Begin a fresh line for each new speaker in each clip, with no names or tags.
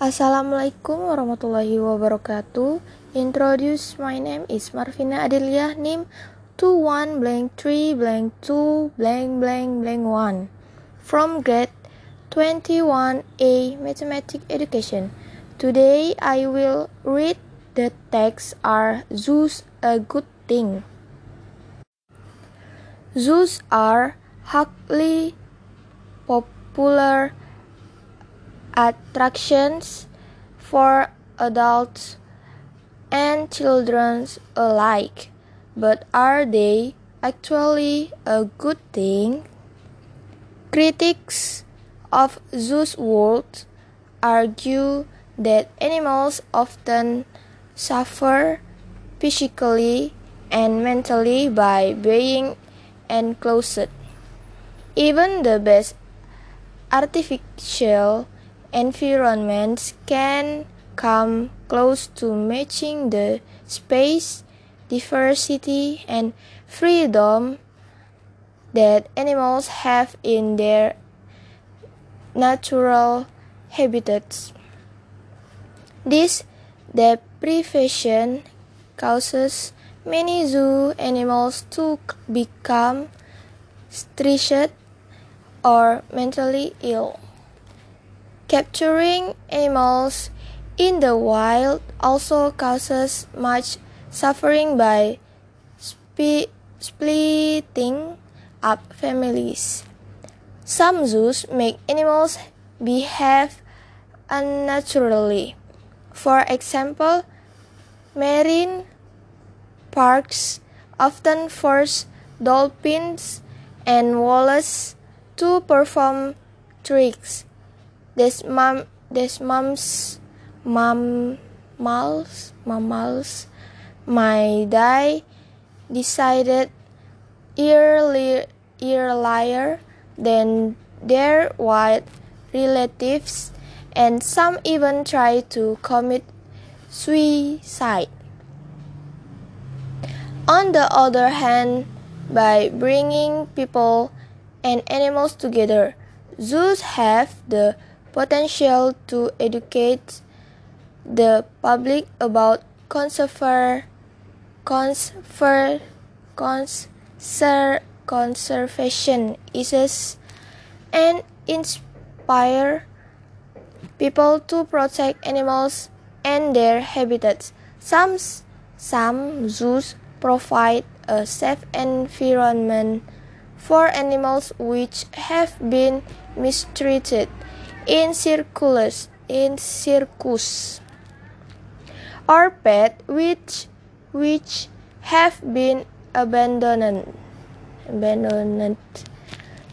Assalamualaikum warahmatullahi wabarakatuh. Introduce my name is Marvina Adelia NIM 21 blank 3 blank 2 blank blank blank 1 from grade 21A Mathematics Education. Today I will read the text Are zoos a good thing? Zoos are highly popular attractions for adults and children alike. But are they actually a good thing? Critics of Zoo's world argue that animals often suffer physically and mentally by being enclosed. Even the best artificial environments can come close to matching the space, diversity, and freedom that animals have in their natural habitats. This deprivation causes many zoo animals to become stressed or mentally ill. Capturing animals in the wild also causes much suffering by sp splitting up families. Some zoos make animals behave unnaturally. For example, marine parks often force dolphins and whales to perform tricks this mom, this mom's mom, mammals, mammals, my die decided earlier, earlier than their white relatives, and some even try to commit suicide. On the other hand, by bringing people and animals together, zoos have the potential to educate the public about conserver, conserver, conser, conservation issues and inspire people to protect animals and their habitats. Some, some zoos provide a safe environment for animals which have been mistreated in circus, in circus, or pet which which have been abandoned. Abandoned.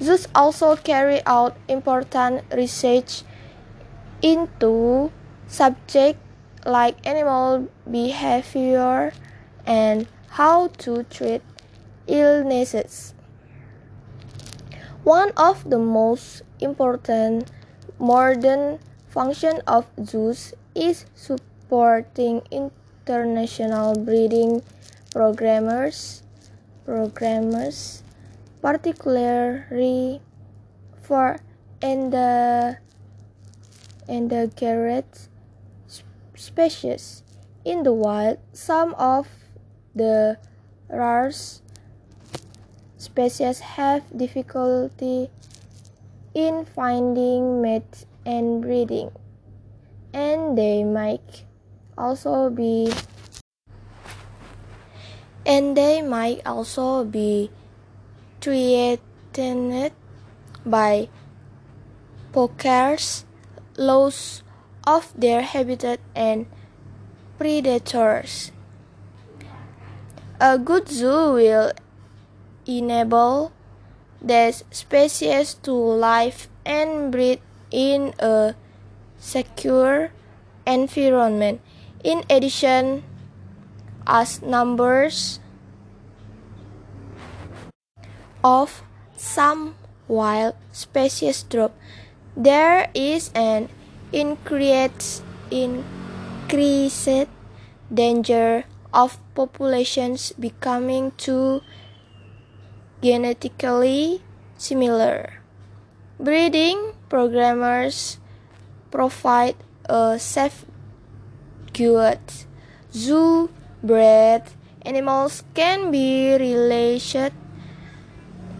Zoos also carry out important research into subjects like animal behavior and how to treat illnesses. One of the most important modern function of zoos is supporting international breeding programmers, programmers, particularly for endangered species. In the wild, some of the rarest species have difficulty in finding mates and breeding, and they might also be and they might also be threatened by poachers, loss of their habitat, and predators. A good zoo will enable these species to live and breed in a secure environment. In addition, as numbers of some wild species drop, there is an increased, increased danger of populations becoming too genetically similar. Breeding programmers provide a safeguard zoo bred animals can be released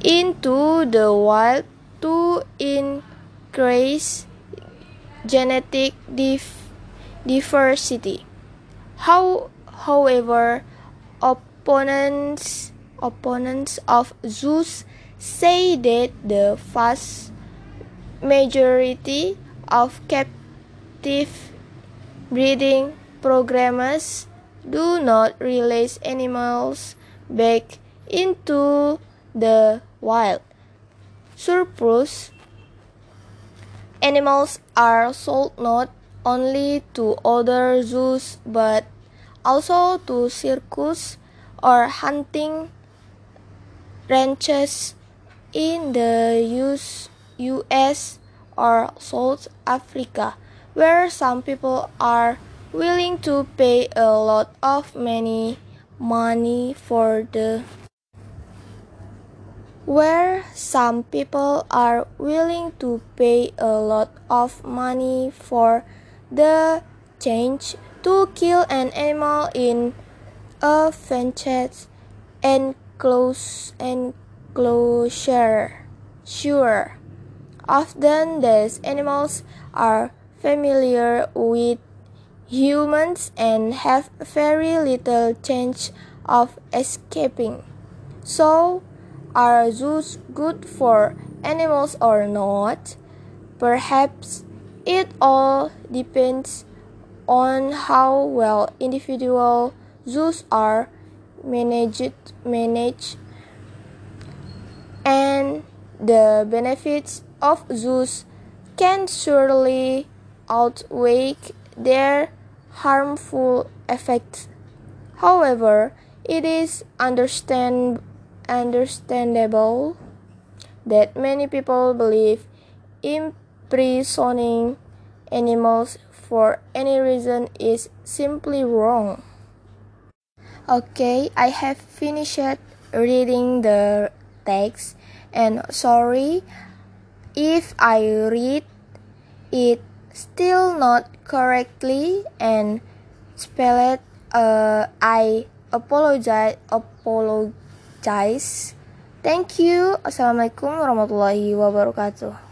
into the wild to increase genetic diversity. How, however, opponents opponents of zoos say that the vast majority of captive breeding programs do not release animals back into the wild. Surplus animals are sold not only to other zoos but also to circus or hunting ranches in the US or South Africa, where some people are willing to pay a lot of money money for the where some people are willing to pay a lot of money for the change to kill an animal in a fenced enclosure enclosure sure often these animals are familiar with humans and have very little chance of escaping. So, are zoos good for animals or not? Perhaps it all depends on how well individual zoos are managed, manage and the benefits of zoos can surely outweigh their harmful effects. However, it is understand, understandable that many people believe imprisoning animals for any reason is simply wrong. Okay, I have finished reading the text and sorry if I read it still not correctly and spell it uh, I apologize apologize. Thank you. Assalamualaikum warahmatullahi wabarakatuh